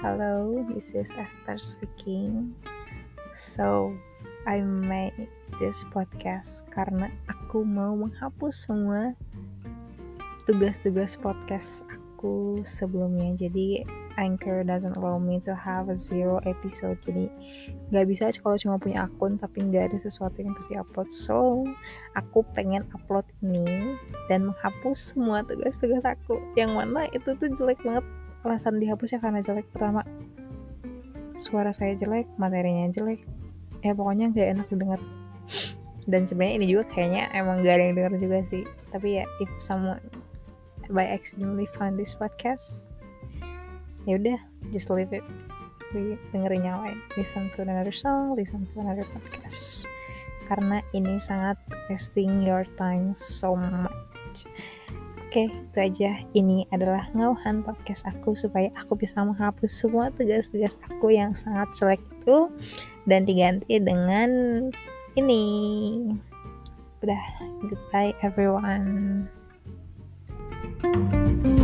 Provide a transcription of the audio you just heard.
Hello, this is Esther speaking. So, I made this podcast karena aku mau menghapus semua tugas-tugas podcast aku sebelumnya. Jadi, Anchor doesn't allow me to have a zero episode. Jadi, nggak bisa kalau cuma punya akun tapi nggak ada sesuatu yang terus upload. So, aku pengen upload ini dan menghapus semua tugas-tugas aku. Yang mana itu tuh jelek banget alasan dihapusnya karena jelek pertama suara saya jelek materinya jelek. Ya pokoknya gak enak didengar. Dan sebenarnya ini juga kayaknya emang gak ada yang denger juga sih. Tapi ya if someone by accidentally find this podcast ya udah just leave it. Dengerin yang lain. Listen to another song listen to another podcast. Karena ini sangat wasting your time so much Oke, itu aja. Ini adalah ngauhan podcast aku supaya aku bisa menghapus semua tugas-tugas aku yang sangat selek itu dan diganti dengan ini. Udah, goodbye everyone. thank you